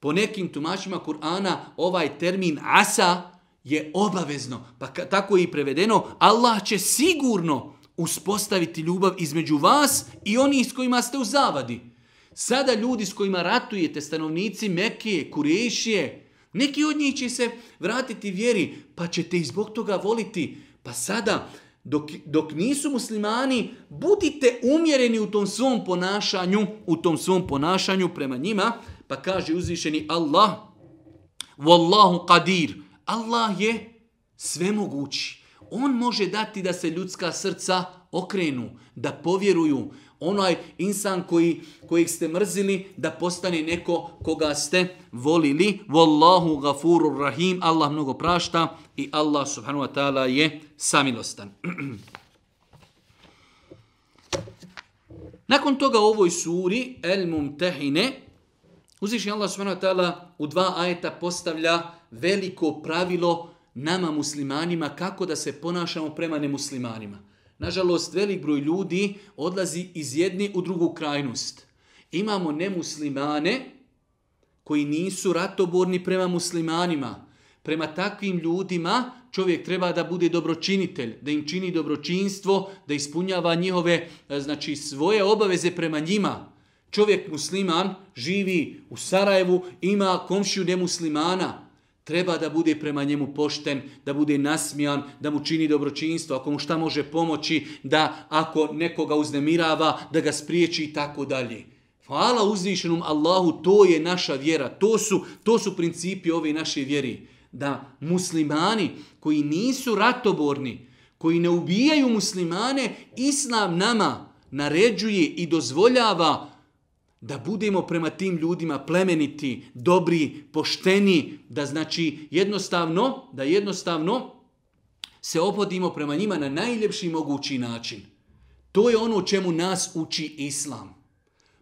Po nekim tumačima Kur'ana ovaj termin asa je obavezno. Pa tako je i prevedeno. Allah će sigurno uspostaviti ljubav između vas i oni s kojima ste u zavadi. Sada ljudi s kojima ratujete, stanovnici Mekije, Kurešije, neki od njih će se vratiti vjeri, pa ćete i zbog toga voliti. Pa sada, dok, dok nisu muslimani, budite umjereni u tom svom ponašanju, u tom svom ponašanju prema njima, pa kaže uzvišeni Allah, Wallahu qadir, Allah je svemogući. On može dati da se ljudska srca okrenu, da povjeruju onaj insan koji, kojeg ste mrzili da postane neko koga ste volili. Wallahu gafurur rahim, Allah mnogo prašta i Allah subhanahu wa ta'ala je samilostan. [clears throat] Nakon toga u ovoj suri, El Mumtehine, uzvišnji Allah subhanahu wa ta'ala u dva ajeta postavlja veliko pravilo nama muslimanima kako da se ponašamo prema nemuslimanima. Nažalost, velik broj ljudi odlazi iz jedne u drugu krajnost. Imamo nemuslimane koji nisu ratoborni prema muslimanima, Prema takvim ljudima čovjek treba da bude dobročinitelj, da im čini dobročinstvo, da ispunjava njihove, e, znači svoje obaveze prema njima. Čovjek musliman živi u Sarajevu, ima komšiju nemuslimana, treba da bude prema njemu pošten, da bude nasmijan, da mu čini dobročinstvo, ako mu šta može pomoći, da ako nekoga uznemirava, da ga spriječi i tako dalje. Hvala uzvišenom Allahu, to je naša vjera, to su, to su principi ove naše vjeri da muslimani koji nisu ratoborni, koji ne ubijaju muslimane, islam nama naređuje i dozvoljava da budemo prema tim ljudima plemeniti, dobri, pošteni, da znači jednostavno, da jednostavno se opodimo prema njima na najljepši mogući način. To je ono čemu nas uči islam.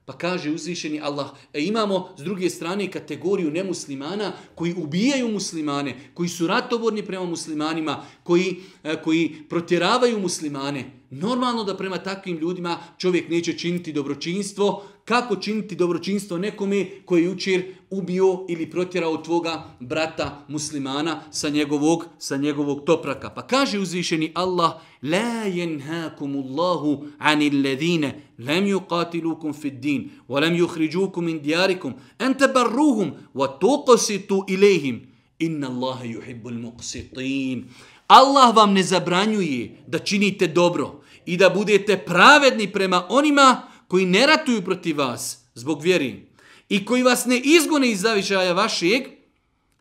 Pa kaže uzvišeni Allah, e, imamo s druge strane kategoriju nemuslimana koji ubijaju muslimane, koji su ratoborni prema muslimanima, koji, e, koji protjeravaju muslimane. Normalno da prema takvim ljudima čovjek neće činiti dobročinstvo. Kako činiti dobročinstvo nekome koji je jučer ubio ili protjerao tvoga brata muslimana sa njegovog, sa njegovog topraka? Pa kaže uzvišeni Allah, La jenhakumu Allahu ani ledine, lem ju katilukum fid din, wa lem ju hriđukum in diarikum, ente barruhum, wa tokositu ilihim, inna Allahe yuhibbul muqsitin. Allah vam ne zabranjuje da činite dobro, i da budete pravedni prema onima koji ne ratuju protiv vas zbog vjeri i koji vas ne izgone iz zavičaja vašeg,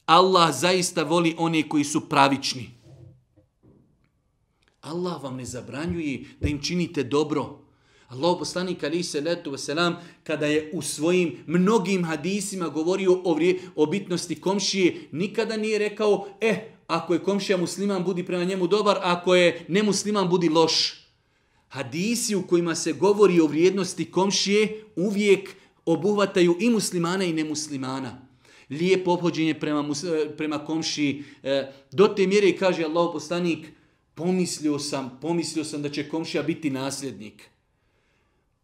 Allah zaista voli one koji su pravični. Allah vam ne zabranjuje da im činite dobro. Allah poslanik ali se letu vaselam kada je u svojim mnogim hadisima govorio o, vrije, o bitnosti komšije, nikada nije rekao, e, eh, ako je komšija musliman, budi prema njemu dobar, ako je nemusliman, budi loš hadisi u kojima se govori o vrijednosti komšije uvijek obuhvataju i muslimana i nemuslimana. Lijepo obhođenje prema, e, prema komšiji. E, do te mjere kaže Allah poslanik, pomislio sam, pomislio sam da će komšija biti nasljednik.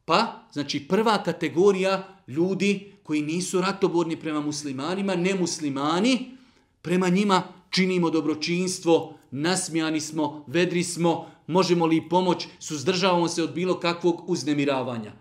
Pa, znači prva kategorija ljudi koji nisu ratoborni prema muslimanima, nemuslimani, prema njima činimo dobročinstvo, nasmijani smo, vedri smo, možemo li pomoć, suzdržavamo se od bilo kakvog uznemiravanja.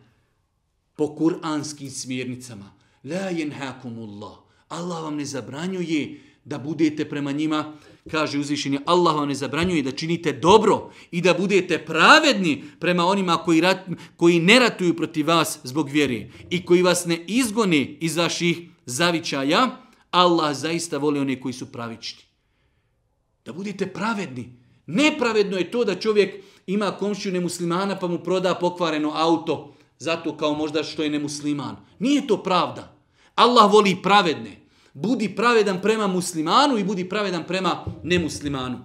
Po kuranskim smjernicama. La yenhakumullah. Allah vam ne zabranjuje da budete prema njima, kaže uzvišenje, Allah vam ne zabranjuje da činite dobro i da budete pravedni prema onima koji, rat, koji ne ratuju protiv vas zbog vjere i koji vas ne izgone iz vaših zavičaja, Allah zaista voli one koji su pravični. Da budete pravedni, Nepravedno je to da čovjek ima komšiju nemuslimana pa mu proda pokvareno auto zato kao možda što je nemusliman. Nije to pravda. Allah voli pravedne. Budi pravedan prema muslimanu i budi pravedan prema nemuslimanu.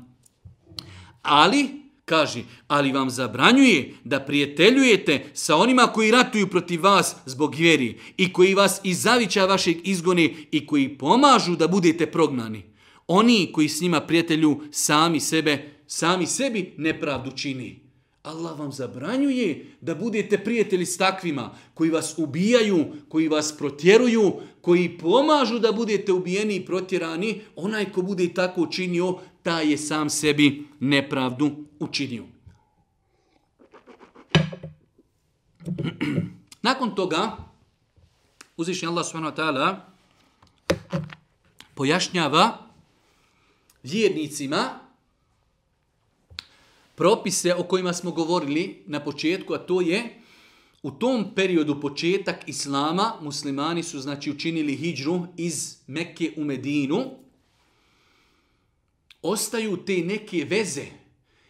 Ali, kaže, ali vam zabranjuje da prijateljujete sa onima koji ratuju protiv vas zbog vjeri i koji vas iz zavića vašeg izgone i koji pomažu da budete prognani. Oni koji s njima prijatelju sami sebe sami sebi nepravdu čini. Allah vam zabranjuje da budete prijatelji s takvima koji vas ubijaju, koji vas protjeruju, koji pomažu da budete ubijeni i protjerani. Onaj ko bude tako učinio, ta je sam sebi nepravdu učinio. [clears throat] Nakon toga, uzvišnji Allah subhanahu wa ta'ala pojašnjava vjernicima propise o kojima smo govorili na početku, a to je u tom periodu početak Islama, muslimani su znači učinili hijđru iz Mekke u Medinu, ostaju te neke veze.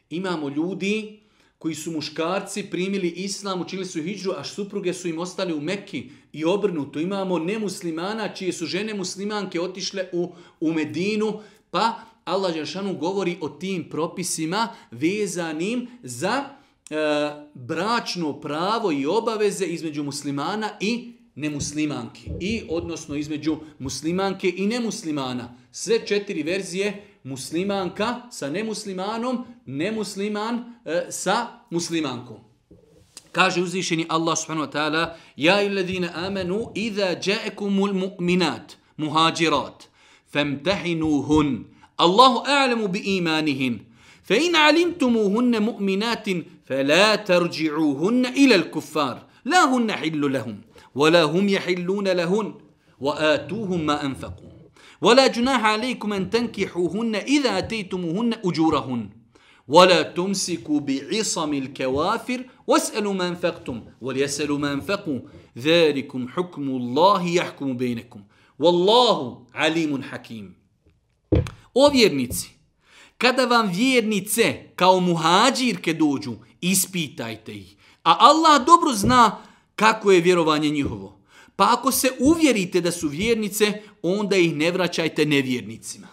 Imamo ljudi koji su muškarci primili islam, učinili su hijđu, a supruge su im ostali u Mekki i obrnuto. Imamo nemuslimana čije su žene muslimanke otišle u, u Medinu, pa Allah Đeršanu govori o tim propisima vezanim za e, bračno pravo i obaveze između muslimana i nemuslimanke. I odnosno između muslimanke i nemuslimana. Sve četiri verzije muslimanka sa nemuslimanom, nemusliman e, sa muslimankom. Kaže uzvišeni Allah subhanahu wa ta'ala Ja i ladine amenu iza dja'ekumul mu'minat muhađirat femtehinuhun hun الله اعلم بايمانهن فان علمتموهن مؤمنات فلا ترجعوهن الى الكفار لا هن حل لهم ولا هم يحلون لهن واتوهم ما انفقوا ولا جناح عليكم ان تنكحوهن اذا اتيتموهن اجورهن ولا تمسكوا بعصم الكوافر واسالوا ما انفقتم وليسالوا ما انفقوا ذلكم حكم الله يحكم بينكم والله عليم حكيم O vjernici, kada vam vjernice kao muhađirke dođu, ispitajte ih. A Allah dobro zna kako je vjerovanje njihovo. Pa ako se uvjerite da su vjernice, onda ih ne vraćajte nevjernicima.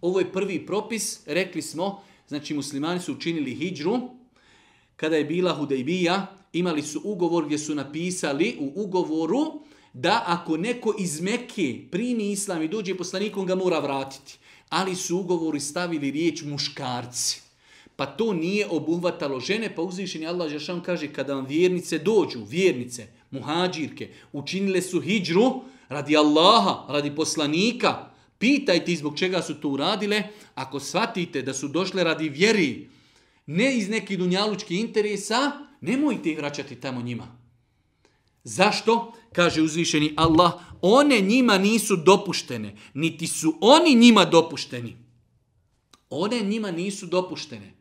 Ovo je prvi propis, rekli smo, znači muslimani su učinili hijđru, kada je bila Hudejbija, imali su ugovor gdje su napisali u ugovoru da ako neko iz Mekke primi islam i dođe poslanikom ga mora vratiti ali su ugovori stavili riječ muškarci. Pa to nije obuhvatalo žene, pa uzvišeni Allah Žešan kaže kada vam vjernice dođu, vjernice, muhađirke, učinile su hijđru radi Allaha, radi poslanika, pitajte zbog čega su to uradile, ako shvatite da su došle radi vjeri, ne iz nekih dunjalučkih interesa, nemojte ih vraćati tamo njima. Zašto? kaže uzvišeni Allah, one njima nisu dopuštene, niti su oni njima dopušteni. One njima nisu dopuštene.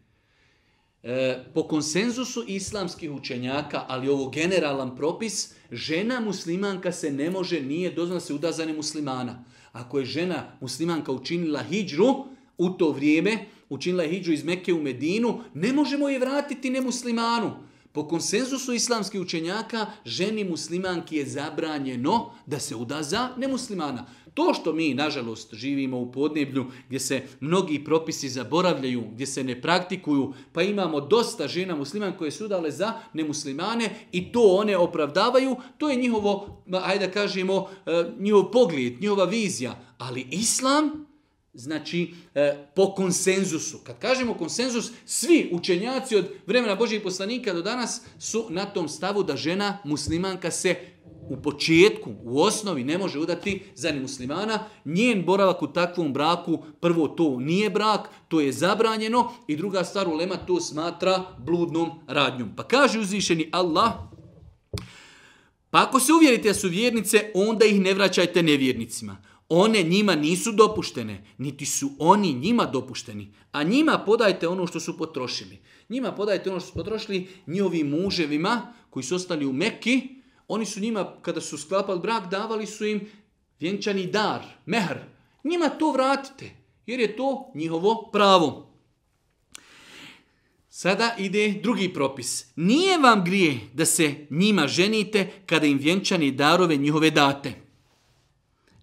E, po konsenzusu islamskih učenjaka, ali ovo generalan propis, žena muslimanka se ne može, nije dozvan se udazane muslimana. Ako je žena muslimanka učinila hijđru u to vrijeme, učinila je hijđru iz Mekke u Medinu, ne možemo je vratiti nemuslimanu. muslimanu. Po konsenzusu islamskih učenjaka, ženi muslimanki je zabranjeno da se uda za nemuslimana. To što mi, nažalost, živimo u podneblju gdje se mnogi propisi zaboravljaju, gdje se ne praktikuju, pa imamo dosta žena musliman koje su dale za nemuslimane i to one opravdavaju, to je njihovo, ajde da kažemo, eh, njihov pogled, njihova vizija. Ali islam Znači, e, po konsenzusu. Kad kažemo konsenzus, svi učenjaci od vremena Božih poslanika do danas su na tom stavu da žena muslimanka se u početku, u osnovi, ne može udati za ni muslimana. Njen boravak u takvom braku, prvo to nije brak, to je zabranjeno i druga stvar u lema to smatra bludnom radnjom. Pa kaže uzvišeni Allah, pa ako se uvjerite da su vjernice, onda ih ne vraćajte nevjernicima one njima nisu dopuštene, niti su oni njima dopušteni, a njima podajte ono što su potrošili. Njima podajte ono što su potrošili njihovim muževima koji su ostali u Mekki, oni su njima, kada su sklapali brak, davali su im vjenčani dar, mehr. Njima to vratite, jer je to njihovo pravo. Sada ide drugi propis. Nije vam grije da se njima ženite kada im vjenčani darove njihove date.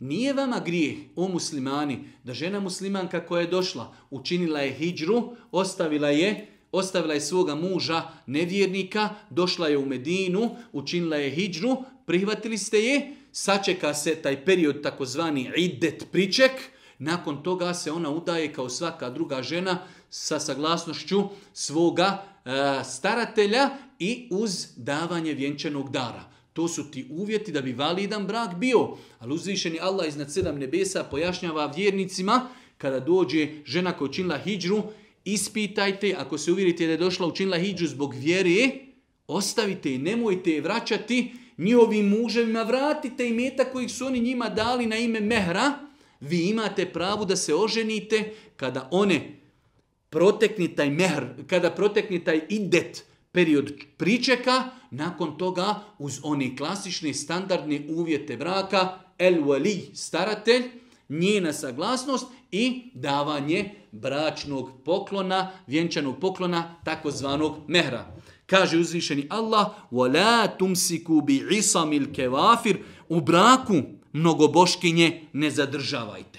Nije vama grijeh, o muslimani, da žena muslimanka koja je došla, učinila je hijđru, ostavila je ostavila je svoga muža nevjernika, došla je u Medinu, učinila je hijđru, prihvatili ste je, sačeka se taj period takozvani idet priček, nakon toga se ona udaje kao svaka druga žena sa saglasnošću svoga e, staratelja i uz davanje vjenčanog dara. To su ti uvjeti da bi validan brak bio. Ali uzvišeni Allah iznad sedam nebesa pojašnjava vjernicima kada dođe žena koja učinila hijđru, ispitajte, ako se uvjerite da je došla učinila hijđru zbog vjere, ostavite i nemojte je vraćati njihovim muževima, vratite i meta koji su oni njima dali na ime mehra, vi imate pravo da se oženite kada one protekni taj mehr, kada protekni taj idet, period pričeka, nakon toga uz oni klasični standardni uvjete braka, el wali staratelj, njena saglasnost i davanje bračnog poklona, vjenčanog poklona, takozvanog mehra. Kaže uzvišeni Allah, وَلَا تُمْسِكُ بِعِسَمِ الْكَوَافِرِ U braku mnogo boškinje ne zadržavajte.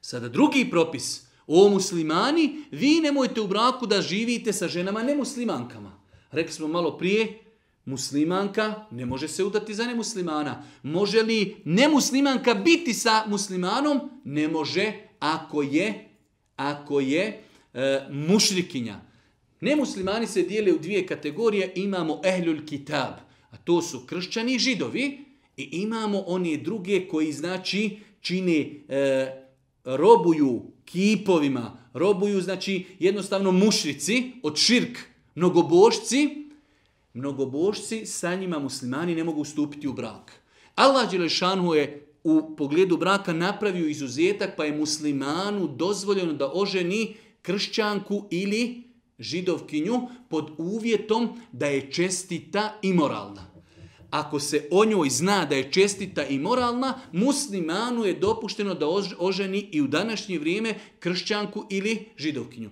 Sada drugi propis – O muslimani, vi nemojte u braku da živite sa ženama nemuslimankama. Rekli smo malo prije, muslimanka ne može se udati za nemuslimana. Može li nemuslimanka biti sa muslimanom? Ne može ako je, ako je e, mušrikinja. Nemuslimani se dijele u dvije kategorije. Imamo ehlul kitab, a to su kršćani i židovi. I imamo one druge koji znači čine, e, robuju kipovima, robuju, znači jednostavno mušrici od širk, mnogobošci, mnogobošci sa njima muslimani ne mogu stupiti u brak. Allah Đelešanu je u pogledu braka napravio izuzetak pa je muslimanu dozvoljeno da oženi kršćanku ili židovkinju pod uvjetom da je čestita i moralna ako se o njoj zna da je čestita i moralna, muslimanu je dopušteno da oženi i u današnje vrijeme kršćanku ili židovkinju.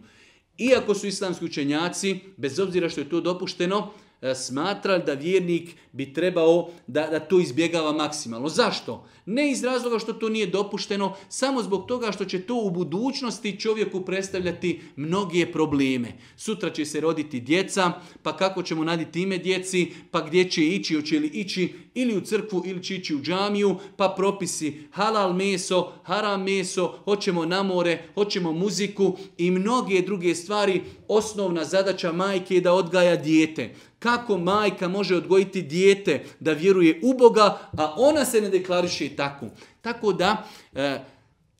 Iako su islamski učenjaci, bez obzira što je to dopušteno, E, smatrali da vjernik bi trebao da, da to izbjegava maksimalno. Zašto? Ne iz razloga što to nije dopušteno, samo zbog toga što će to u budućnosti čovjeku predstavljati mnoge probleme. Sutra će se roditi djeca, pa kako ćemo naditi ime djeci, pa gdje će ići, oće li ići ili u crkvu ili će ići u džamiju, pa propisi halal meso, haram meso, hoćemo na more, hoćemo muziku i mnoge druge stvari. Osnovna zadaća majke je da odgaja dijete. Kako majka može odgojiti dijete da vjeruje u Boga, a ona se ne deklariše tako? Tako da, e,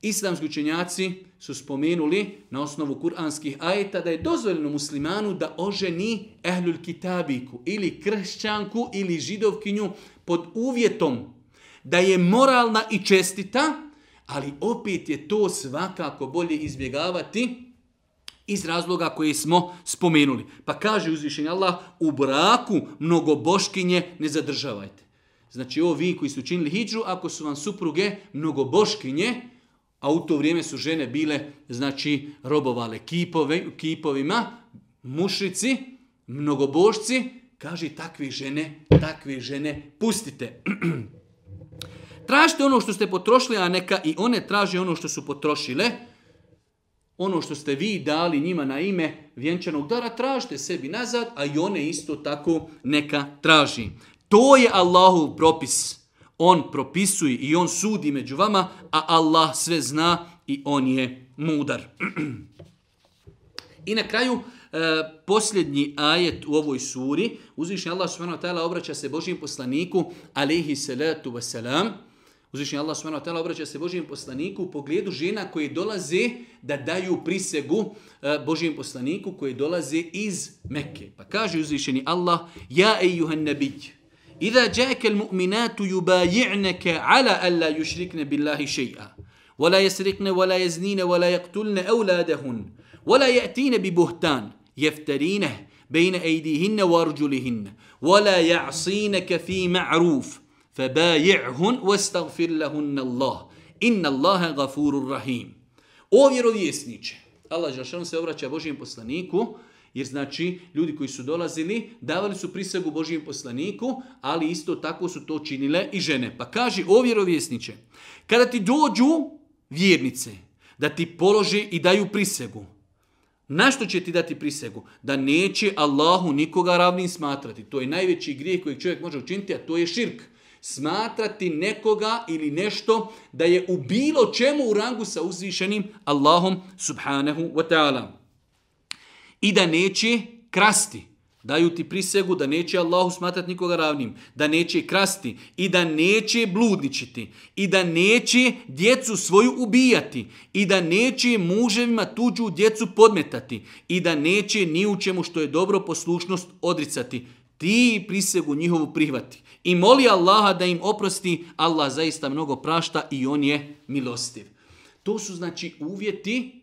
islamski učenjaci su spomenuli na osnovu kuranskih ajeta da je dozvoljeno muslimanu da oženi ehlul kitabiku ili kršćanku ili židovkinju pod uvjetom da je moralna i čestita, ali opet je to svakako bolje izbjegavati iz razloga koje smo spomenuli. Pa kaže uzvišenj Allah, u braku mnogo boškinje ne zadržavajte. Znači ovo vi koji su činili hijđu, ako su vam supruge mnogo boškinje, a u to vrijeme su žene bile, znači, robovale kipove, kipovima, mušrici, mnogobošci, Kaže, takve žene, takve žene, pustite. [clears throat] Tražite ono što ste potrošili, a neka i one traže ono što su potrošile. Ono što ste vi dali njima na ime vjenčanog dara, tražite sebi nazad, a i one isto tako neka traži. To je Allahov propis. On propisuje i on sudi među vama, a Allah sve zna i on je mudar. [clears throat] I na kraju, E, posljednji ajet u ovoj suri, uzvišnji Allah subhanahu wa ta'ala obraća se Božijem poslaniku, alaihi salatu wasalam, uzvišnji Allah subhanahu wa ta'ala obraća se Božijem poslaniku u pogledu žena koje dolaze da daju prisegu e, Božijem poslaniku koje dolaze iz Mekke. Pa kaže uzvišnji Allah, ja ejuhan nabiđ, Iza jaeke mu'minatu yubayi'neke ala alla yushrikne billahi shay'a. Wala yasrikne, wala yaznine, wala yaktulne evladahun. Wala yatine bi buhtan jefterineh bejne ejdihinne varđulihinne, wala ja'sineke fi ma'ruf, fe baji'hun, vestagfir lahunne Allah, inna Allahe gafurur rahim. O vjerovjesniče, Allah Žešanu se obraća Božijem poslaniku, jer znači ljudi koji su dolazili davali su prisegu Božijem poslaniku, ali isto tako su to činile i žene. Pa kaži, o vjerovjesniče, kada ti dođu vjernice da ti polože i daju prisegu, Našto će ti dati prisegu? Da neće Allahu nikoga ravnim smatrati. To je najveći grijeh kojeg čovjek može učiniti, a to je širk. Smatrati nekoga ili nešto da je u bilo čemu u rangu sa uzvišenim Allahom subhanahu wa ta'ala. I da neće krasti. Daju ti prisegu da neće Allahu smatrati nikoga ravnim, da neće krasti i da neće bludničiti i da neće djecu svoju ubijati i da neće muževima tuđu djecu podmetati i da neće ni u čemu što je dobro poslušnost odricati. Ti prisegu njihovu prihvati i moli Allaha da im oprosti, Allah zaista mnogo prašta i on je milostiv. To su znači uvjeti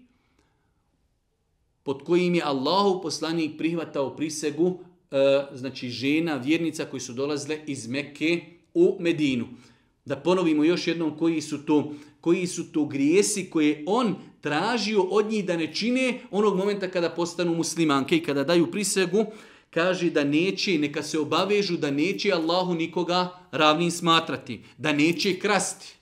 pod kojim je Allahu poslanik prihvatao prisegu e, znači žena, vjernica koji su dolazile iz Mekke u Medinu. Da ponovimo još jednom koji su to, koji su to grijesi koje on tražio od njih da ne čine onog momenta kada postanu muslimanke i kada daju prisegu, kaže da neće, neka se obavežu da neće Allahu nikoga ravnim smatrati, da neće krasti,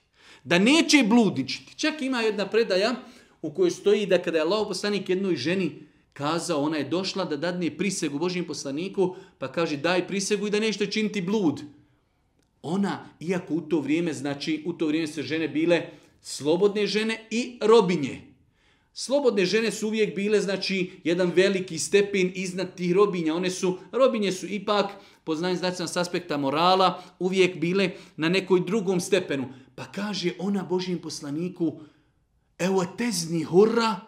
da neće bludičiti. Čak ima jedna predaja, u kojoj stoji da kada je Allah poslanik jednoj ženi kazao, ona je došla da dadne prisegu Božijem poslaniku, pa kaže daj prisegu i da nešto čini ti blud. Ona, iako u to vrijeme, znači u to vrijeme su žene bile slobodne žene i robinje. Slobodne žene su uvijek bile, znači, jedan veliki stepin iznad tih robinja. One su, robinje su ipak, po znanju znacima s aspekta morala, uvijek bile na nekoj drugom stepenu. Pa kaže ona Božijem poslaniku, Evo tezni hurra,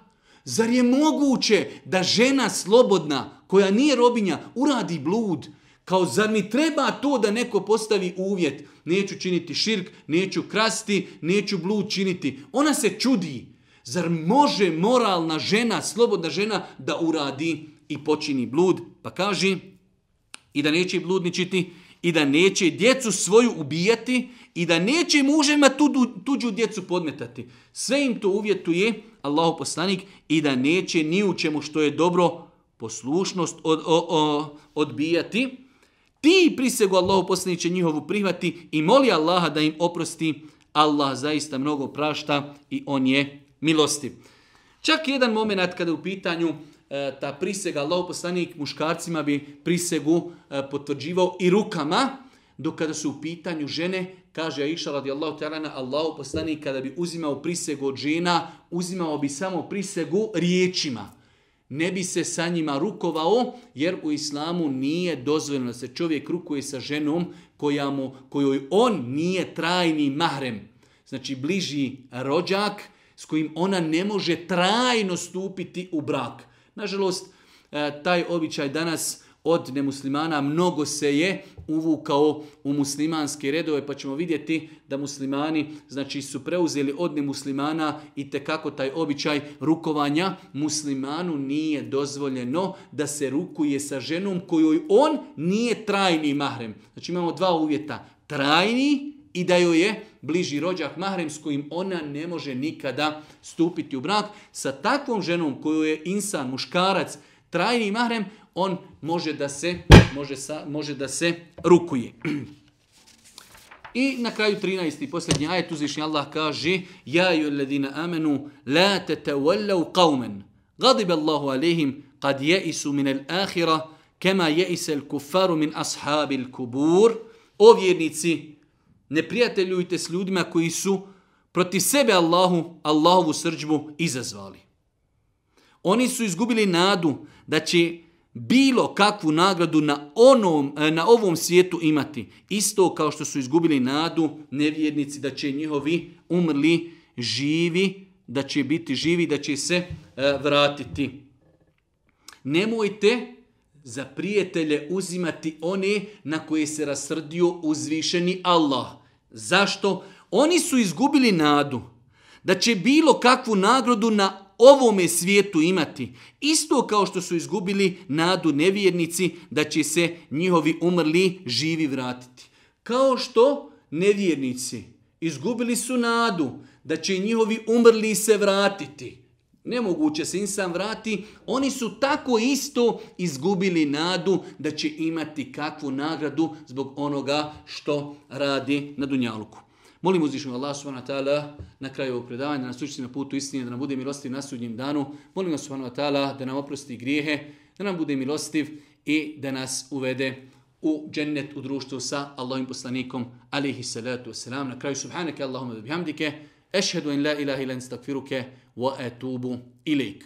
zar je moguće da žena slobodna, koja nije robinja, uradi blud? Kao zar mi treba to da neko postavi uvjet? Neću činiti širk, neću krasti, neću blud činiti. Ona se čudi. Zar može moralna žena, slobodna žena, da uradi i počini blud? Pa kaži, i da neće bludničiti, i da neće djecu svoju ubijati i da neće mužima tuđu, tuđu djecu podmetati. Sve im to uvjetuje Allahu poslanik i da neće ni u čemu što je dobro poslušnost od, o, o, odbijati. Ti prisegu Allahu poslanik će njihovu prihvati i moli Allaha da im oprosti. Allah zaista mnogo prašta i on je milosti. Čak jedan moment kada u pitanju E, ta prisega Allahov poslanik muškarcima bi prisegu e, potvrđivao i rukama, dok kada su u pitanju žene, kaže Aisha radijallahu ta'ala, Allahov poslanik kada bi uzimao prisegu od žena, uzimao bi samo prisegu riječima. Ne bi se sa njima rukovao, jer u islamu nije dozvoljeno da se čovjek rukuje sa ženom koja mu, kojoj on nije trajni mahrem. Znači bliži rođak s kojim ona ne može trajno stupiti u brak. Nažalost, e, taj običaj danas od nemuslimana mnogo se je uvukao u muslimanske redove, pa ćemo vidjeti da muslimani znači su preuzeli od nemuslimana i te kako taj običaj rukovanja muslimanu nije dozvoljeno da se rukuje sa ženom kojoj on nije trajni mahrem. Znači imamo dva uvjeta, trajni i da joj je bliži rođak mahrem s kojim ona ne može nikada stupiti u brak. Sa takvom ženom koju je insan, muškarac, trajni mahrem, on može da se, može sa, može da se rukuje. I na kraju 13. posljednji ajet uzvišnji Allah kaže Ja ju ledina amenu la te tevallau qawmen gadib Allahu alihim kad jeisu min el ahira kema jeise el kufaru min ashabil kubur O vjernici, ne prijateljujte s ljudima koji su protiv sebe Allahu, Allahovu srđbu izazvali. Oni su izgubili nadu da će bilo kakvu nagradu na, onom, e, na ovom svijetu imati. Isto kao što su izgubili nadu nevjernici da će njihovi umrli živi, da će biti živi, da će se e, vratiti. Nemojte za prijatelje uzimati one na koje se rasrdio uzvišeni Allah. Zašto? Oni su izgubili nadu da će bilo kakvu nagrodu na ovome svijetu imati. Isto kao što su izgubili nadu nevjernici da će se njihovi umrli živi vratiti. Kao što nevjernici izgubili su nadu da će njihovi umrli se vratiti nemoguće se insan vrati, oni su tako isto izgubili nadu da će imati kakvu nagradu zbog onoga što radi na Dunjaluku. Molim uzvišnjeg Allah subhanahu wa ta'ala na kraju ovog predavanja, da nas učiti na putu istine, da nam bude milostiv na sudnjem danu. Molim vas subhanahu wa ta'ala da nam oprosti grijehe, da nam bude milostiv i da nas uvede u džennet u društvu sa Allahim poslanikom alihi salatu wasalam. Na kraju subhanaka Allahumma bihamdike, ešhedu in la ilaha ila instakfiruke, واتوب اليك